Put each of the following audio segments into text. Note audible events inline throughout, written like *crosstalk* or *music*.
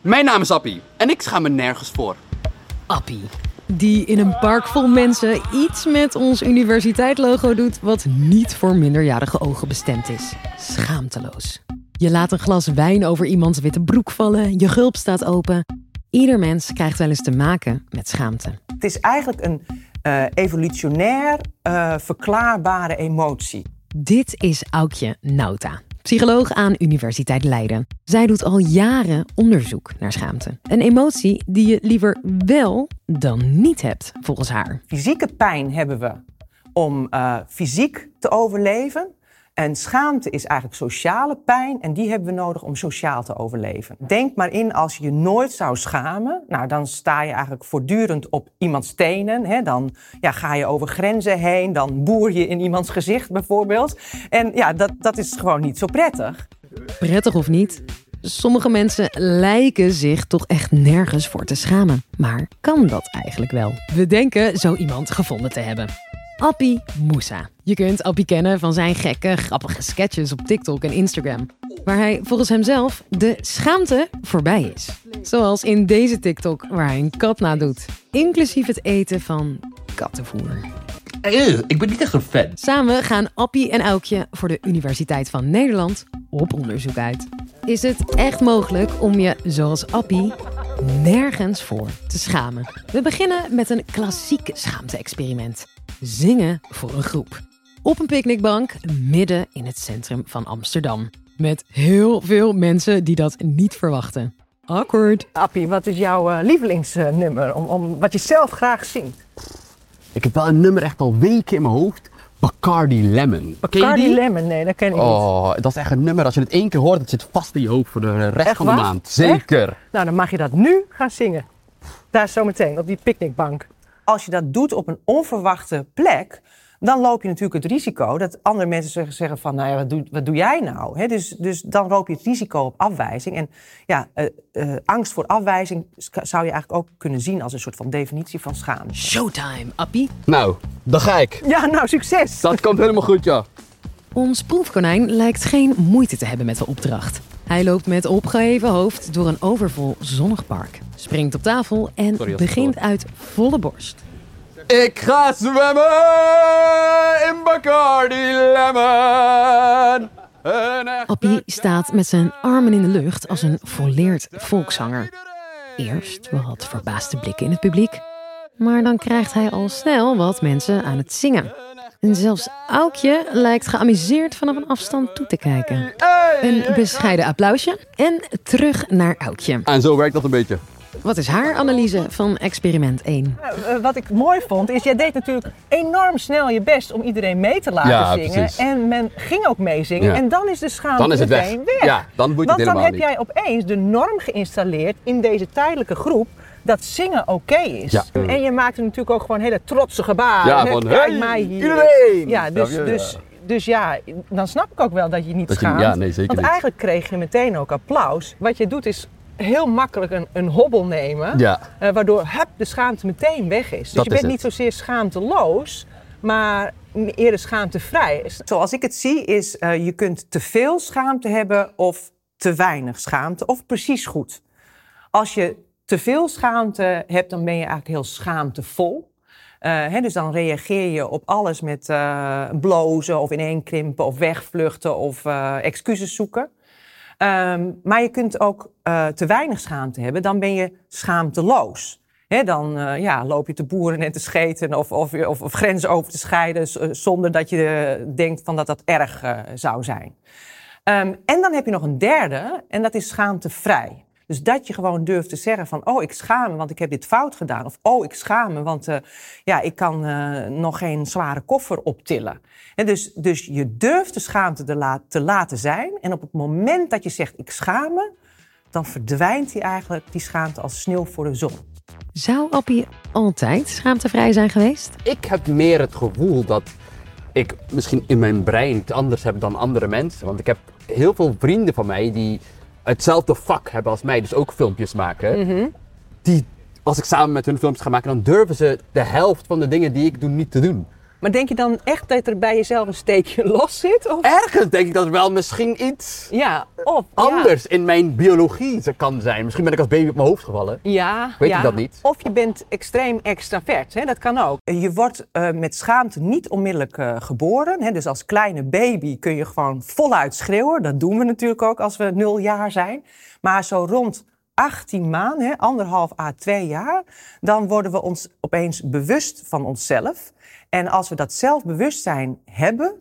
Mijn naam is Appie en ik schaam me nergens voor. Appie. Die in een park vol mensen iets met ons universiteitslogo doet wat niet voor minderjarige ogen bestemd is. Schaamteloos. Je laat een glas wijn over iemands witte broek vallen, je gulp staat open. Ieder mens krijgt wel eens te maken met schaamte. Het is eigenlijk een uh, evolutionair uh, verklaarbare emotie. Dit is Aukje Nauta, psycholoog aan Universiteit Leiden. Zij doet al jaren onderzoek naar schaamte. Een emotie die je liever wel dan niet hebt, volgens haar. Fysieke pijn hebben we om uh, fysiek te overleven. En schaamte is eigenlijk sociale pijn en die hebben we nodig om sociaal te overleven. Denk maar in als je nooit zou schamen, nou dan sta je eigenlijk voortdurend op iemands tenen. Hè? Dan ja, ga je over grenzen heen, dan boer je in iemands gezicht bijvoorbeeld. En ja, dat, dat is gewoon niet zo prettig. Prettig of niet? Sommige mensen lijken zich toch echt nergens voor te schamen. Maar kan dat eigenlijk wel? We denken zo iemand gevonden te hebben. Appie Moussa. Je kunt Appie kennen van zijn gekke, grappige sketches op TikTok en Instagram. Waar hij volgens hemzelf de schaamte voorbij is. Zoals in deze TikTok waar hij een kat nadoet. Inclusief het eten van kattenvoer. Uh, ik ben niet echt een fan. Samen gaan Appie en Aukje voor de Universiteit van Nederland op onderzoek uit. Is het echt mogelijk om je, zoals Appie, nergens voor te schamen? We beginnen met een klassiek schaamte-experiment. Zingen voor een groep. Op een picknickbank midden in het centrum van Amsterdam. Met heel veel mensen die dat niet verwachten. Awkward. Appie, wat is jouw uh, lievelingsnummer? Om, om, wat je zelf graag zingt? Ik heb wel een nummer echt al weken in mijn hoofd. Bacardi Lemon. Bacardi Lemon, nee, dat ken ik oh, niet. Dat is echt een nummer, als je het één keer hoort, dat zit vast in je hoofd voor de rest van de maand. Zeker. Echt? Nou, dan mag je dat nu gaan zingen. Daar zometeen, op die picknickbank. Als je dat doet op een onverwachte plek, dan loop je natuurlijk het risico dat andere mensen zeggen van, nou ja, wat doe, wat doe jij nou? dus, dus dan loop je het risico op afwijzing. En ja, uh, uh, angst voor afwijzing zou je eigenlijk ook kunnen zien als een soort van definitie van schaamte. Showtime, Appie. Nou, dan ga ik. Ja, nou, succes. Dat komt helemaal goed, ja. Ons proefkonijn lijkt geen moeite te hebben met de opdracht. Hij loopt met opgeheven hoofd door een overvol zonnig park, springt op tafel en begint uit volle borst. Ik ga zwemmen in Bacardi Lemon. Appie staat met zijn armen in de lucht als een volleerd volkszanger. Eerst wat verbaasde blikken in het publiek. Maar dan krijgt hij al snel wat mensen aan het zingen. En zelfs Aukje lijkt geamuseerd vanaf een afstand toe te kijken. Een bescheiden applausje en terug naar Aukje. En zo werkt dat een beetje. Wat is haar analyse van experiment 1? Uh, wat ik mooi vond, is jij deed natuurlijk enorm snel je best om iedereen mee te laten ja, zingen. Precies. En men ging ook meezingen. Ja. En dan is de schaamte dan is het meteen weg. weg. Ja, dan moet je Want het dan heb niet. jij opeens de norm geïnstalleerd in deze tijdelijke groep dat zingen oké okay is. Ja. En je maakte natuurlijk ook gewoon hele trotse gebaren. Ja, van Kijk hey, mij hier. iedereen! Ja, dus, dus, dus ja, dan snap ik ook wel dat je niet Dat je- schaamt. ja, nee, zeker Want niet. eigenlijk kreeg je meteen ook applaus. Wat je doet is heel makkelijk een, een hobbel nemen. Ja. eh, waardoor hup, de schaamte meteen weg is. Dus Dat je is bent niet zozeer schaamteloos, maar eerder schaamtevrij. Zoals ik het zie is, eh, je kunt te veel schaamte hebben of te weinig schaamte of precies goed. Als je te veel schaamte hebt, dan ben je eigenlijk heel schaamtevol. Eh, hè, dus dan reageer je op alles met eh, blozen of ineenkrimpen of wegvluchten of eh, excuses zoeken. Ehm, maar je kunt ook eh, te weinig schaamte hebben, dan ben je schaamteloos. Dan eh, ja, loop je te boeren en te scheten of, of, of, grenzen over te scheiden z- zonder dat je eh, denkt van dat dat erg eh, zou zijn. Ehm, en dan heb je nog een derde en dat is schaamtevrij. Dus dat je gewoon durft te zeggen van, oh, ik schaam me, want ik heb dit fout gedaan. Of, oh, ik schaam me, want eh, ja, ik kan eh, nog geen zware koffer optillen. En dus, dus je durft de schaamte te, la- te laten zijn. En op het moment dat je zegt, ik schaam me, dan verdwijnt die eigenlijk, die schaamte als sneeuw voor de zon. Zou Appie altijd schaamtevrij zijn geweest? Ik heb meer het gevoel dat ik misschien in mijn brein iets anders heb dan andere mensen. Want ik heb heel veel vrienden van mij die hetzelfde vak hebben als mij, dus ook filmpjes maken. Die, als ik samen met hun filmpjes ga maken, dan durven ze de helft van de dingen die ik doe niet te doen. Maar denk je dan echt dat er bij jezelf een steekje *laughs* los zit? Of? Ergens denk ik dat er wel misschien iets Ja, of anders in mijn biologie kan zijn. Misschien ben ik als baby op mijn hoofd gevallen. Ja, Weet ja. ik dat niet? Of je bent extreem extravert, hè? dat kan ook. Je wordt eh, met schaamte niet onmiddellijk eh, geboren. Hè? Dus als kleine baby kun je gewoon voluit schreeuwen. Dat doen we natuurlijk ook als we nul jaar zijn. Maar zo rond 18 maanden, anderhalf à twee jaar, dan worden we ons opeens bewust van onszelf. En als we dat zelfbewustzijn hebben,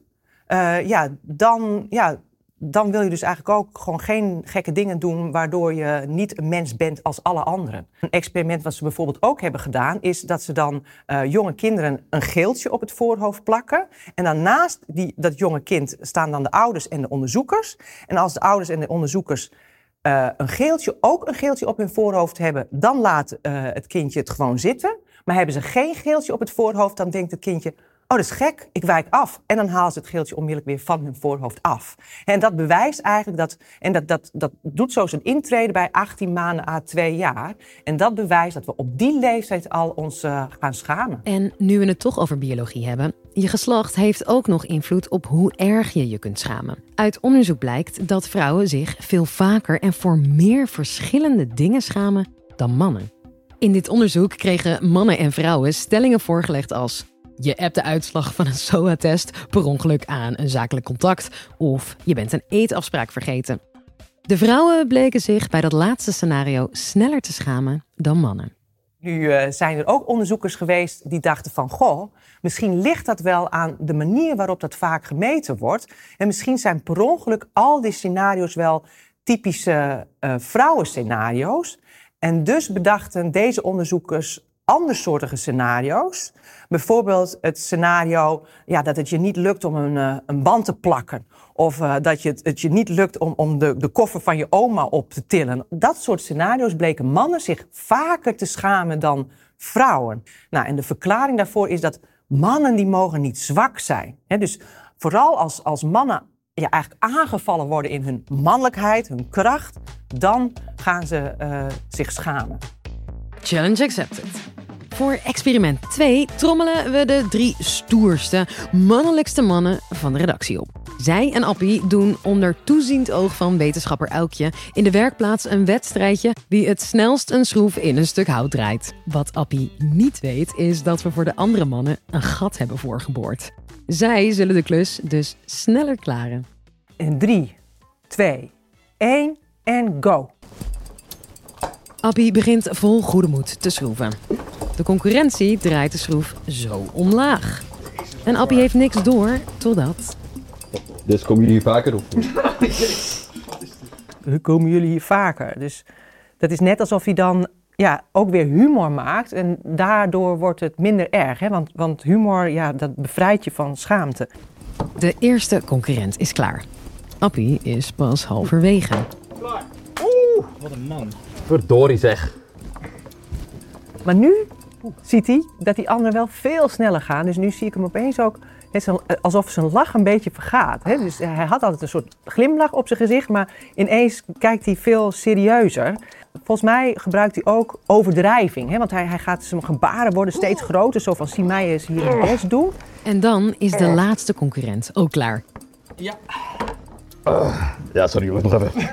eh, ja, dan, ja, dan wil je dus eigenlijk ook gewoon geen gekke dingen doen waardoor je niet een mens bent als alle anderen. Een experiment wat ze bijvoorbeeld ook hebben gedaan is dat ze dan eh, jonge kinderen een geeltje op het voorhoofd plakken. En dan naast die, dat jonge kind staan dan de ouders en de onderzoekers. En als de ouders en de onderzoekers eh, een geeltje, ook een geeltje op hun voorhoofd hebben, dan laat eh, het kindje het gewoon zitten. Maar hebben ze geen geeltje op het voorhoofd, dan denkt het kindje: Oh, dat is gek, ik wijk af. En dan halen ze het geeltje onmiddellijk weer van hun voorhoofd af. En dat bewijst eigenlijk dat, en dat, dat, dat doet zo zijn intrede bij 18 maanden à 2 jaar. En dat bewijst dat we op die leeftijd al ons eh, gaan schamen. En nu we het toch over biologie hebben, je geslacht heeft ook nog invloed op hoe erg je je kunt schamen. Uit onderzoek blijkt dat vrouwen zich veel vaker en voor meer verschillende dingen schamen dan mannen. In dit onderzoek kregen mannen en vrouwen stellingen voorgelegd als je appt de uitslag van een SOA-test per ongeluk aan een zakelijk contact of je bent een eetafspraak vergeten. De vrouwen bleken zich bij dat laatste scenario sneller te schamen dan mannen. Nu eh, zijn er ook onderzoekers geweest die dachten van... goh, misschien ligt dat wel aan de manier waarop dat vaak gemeten wordt. En misschien zijn per ongeluk al die scenario's wel typische eh vrouwenscenario's. En dus bedachten deze onderzoekers andersoortige scenario's. Bijvoorbeeld het scenario ja, dat het je niet lukt om een, eh, een band te plakken. Of eh, dat je het, je niet lukt om, om de, de koffer van je oma op te tillen. Dat soort scenario's bleken mannen zich vaker te schamen dan vrouwen. Nou, en de verklaring daarvoor is dat mannen die mogen niet zwak zijn. Dus vooral als, als mannen ja, eigenlijk aangevallen worden in hun mannelijkheid, hun kracht, dan gaan ze eh, zich schamen. Challenge accepted. Voor experiment 2 trommelen we de drie stoerste, mannelijkste mannen van de redactie op. Zij en Appie doen onder toeziend oog van wetenschapper Elkje in de werkplaats een wedstrijdje wie het snelst een schroef in een stuk hout draait. Wat Appie niet weet is dat we voor de andere mannen een gat hebben voorgeboord. Zij zullen de klus dus sneller klaren. In 3, 2, 1 en go. Appie begint vol goede moed te schroeven. De concurrentie draait de schroef zo omlaag. En Appie heeft niks door totdat... Dus komen jullie hier vaker op? *laughs* Hoe komen jullie hier vaker? Dus dat is net alsof hij dan ja, ook weer humor maakt. En daardoor wordt het minder erg. Hè? Want, want humor, ja, dat bevrijdt je van schaamte. De eerste concurrent is klaar. Appie is pas halverwege. Wat een man. Verdorie zeg. Maar nu ziet hij dat die anderen wel veel sneller gaan. Dus nu zie ik hem opeens ook zo- alsof zijn lach een beetje vergaat. Hè? Dus hij had altijd een soort glimlach op zijn gezicht, maar ineens kijkt hij veel serieuzer. Volgens mij gebruikt hij ook overdrijving. Hè? Want hij, hij gaat zijn gebaren worden steeds groter. Zo van, zie mij eens hier het best doen. En dan is de laatste concurrent ook klaar. Ja. Ja, sorry jongens, nog even. *laughs*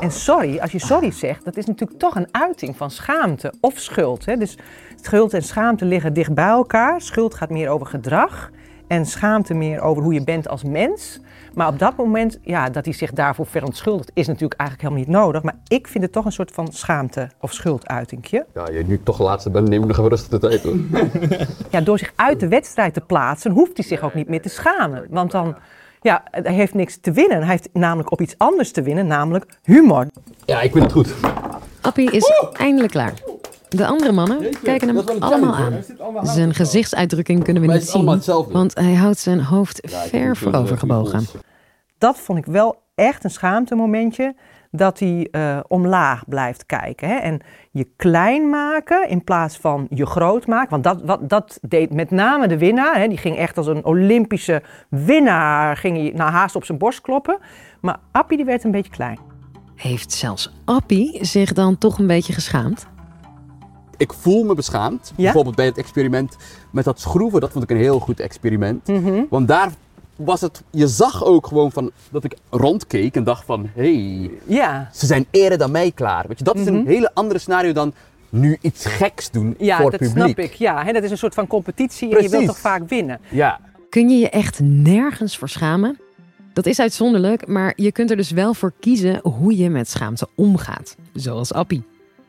En sorry, als je sorry zegt, dat is natuurlijk toch een uiting van schaamte of schuld. Hè? Dus schuld en schaamte liggen dicht bij elkaar. Schuld gaat meer over gedrag en schaamte meer over hoe je bent als mens. Maar op dat moment, ja, dat hij zich daarvoor verontschuldigt, is natuurlijk eigenlijk helemaal niet nodig. Maar ik vind het toch een soort van schaamte- of schulduitingje. Ja, je nu toch laatste bent, neem nog even rustig de tijd hoor. *laughs* Ja, door zich uit de wedstrijd te plaatsen, hoeft hij zich ook niet meer te schamen. Want dan, ja, hij heeft niks te winnen. Hij heeft namelijk op iets anders te winnen, namelijk humor. Ja, ik vind het goed. Appie is eindelijk klaar. De andere mannen kijken hem allemaal aan. Zijn gezichtsuitdrukking kunnen we niet zien, want hij houdt zijn hoofd ver voorover gebogen. dat vond ik wel echt een schaamtemomentje. Dat hij eh, omlaag blijft kijken. Hè? En je klein maken in plaats van je groot maken. Want dat, wat, dat deed met name de winnaar. Hè? Die ging echt als een Olympische winnaar. Ging hij nou, haast op zijn borst kloppen. Maar Appie die werd een beetje klein. Heeft zelfs Appie zich dan toch een beetje geschaamd? ik voel me beschaamd. Ja? Bijvoorbeeld bij het experiment met dat schroeven, dat vond ik een heel goed experiment. Mhm. Want daar was het, je zag ook gewoon van, dat ik rondkeek en dacht van, hé, hey, Ja, ze zijn eerder dan mij klaar. Weet je, dat is een hele andere scenario dan nu iets geks doen Mhm. ja voor dat publiek. snap ik. Ja, hè, dat is een soort van competitie en je wilt toch vaak winnen. Ja, Kun je je echt nergens voor schamen? Dat is uitzonderlijk, maar je kunt er dus wel voor kiezen hoe je met schaamte omgaat. Zoals Appie.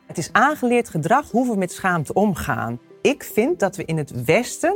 Het is aangeleerd gedrag hoe we met schaamte omgaan. Ik vind dat we in het Westen,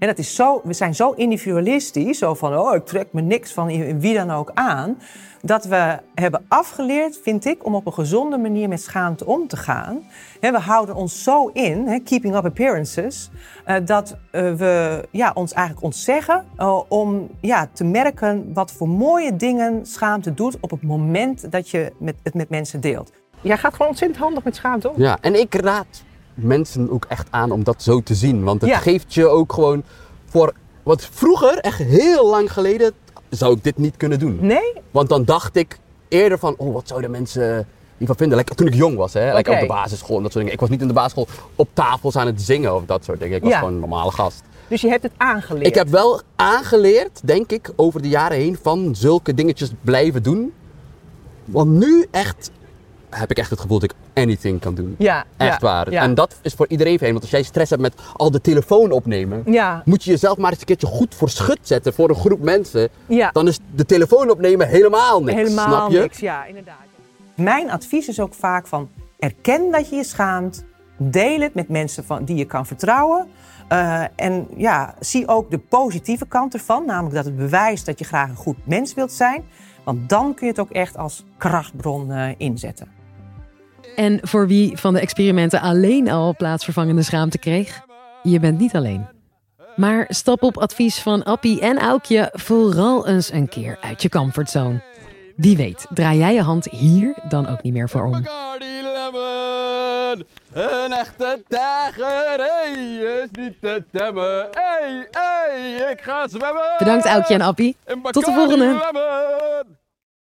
en dat is zo, we zijn zo individualistisch, zo van oh, ik trek me niks van wie dan ook aan, dat we hebben afgeleerd, vind ik, om op een gezonde manier met schaamte om te gaan. Hè, we houden ons zo in, hè, keeping up appearances, eh, dat eh, we ja, ons eigenlijk ontzeggen eh, om ja, te merken wat voor mooie dingen schaamte doet op het moment dat je met, het met mensen deelt. Jij gaat gewoon ontzettend handig met schaamte om. ja, en ik raad mensen ook echt aan om dat zo te zien. Want het Ja. geeft je ook gewoon voor, wat vroeger, echt heel lang geleden, zou ik dit niet kunnen doen. Nee? Want dan dacht ik eerder van, oh, wat zouden mensen hiervan vinden? Like, toen ik jong was, hè? Like, op de basisschool en dat soort dingen. Ik was niet in de basisschool op tafels aan het zingen of dat soort dingen. Ik was Ja. gewoon een normale gast. Dus je hebt het aangeleerd. Ik heb wel aangeleerd, denk ik, over de jaren heen van zulke dingetjes blijven doen. Want nu echt heb ik echt het gevoel dat ik anything kan doen. Ja, Echt ja, waar. Ja. En dat is voor iedereen vreemd. Want als jij stress hebt met al de telefoon opnemen, ja, moet je jezelf maar eens een keertje goed voor schut zetten voor een groep mensen. Dan is de telefoon opnemen helemaal niks. helemaal snap je? niks. Ja, inderdaad. Mijn advies is ook vaak van erken dat je je schaamt. Deel het met mensen van, die je kan vertrouwen. Eh, en ja, zie ook de positieve kant ervan. Namelijk dat het bewijst dat je graag een goed mens wilt zijn. Want dan kun je het ook echt als krachtbron eh, inzetten. En voor wie van de experimenten alleen al plaatsvervangende schaamte kreeg, je bent niet alleen. Maar stap op advies van Appie en Aukje vooral eens een keer uit je comfortzone. Wie weet, draai jij je hand hier dan ook niet meer voor om. Een echte tijger, hey, is niet te temmen. Hey, hey, ik ga zwemmen. Bedankt Aukje en Appie. Tot de volgende.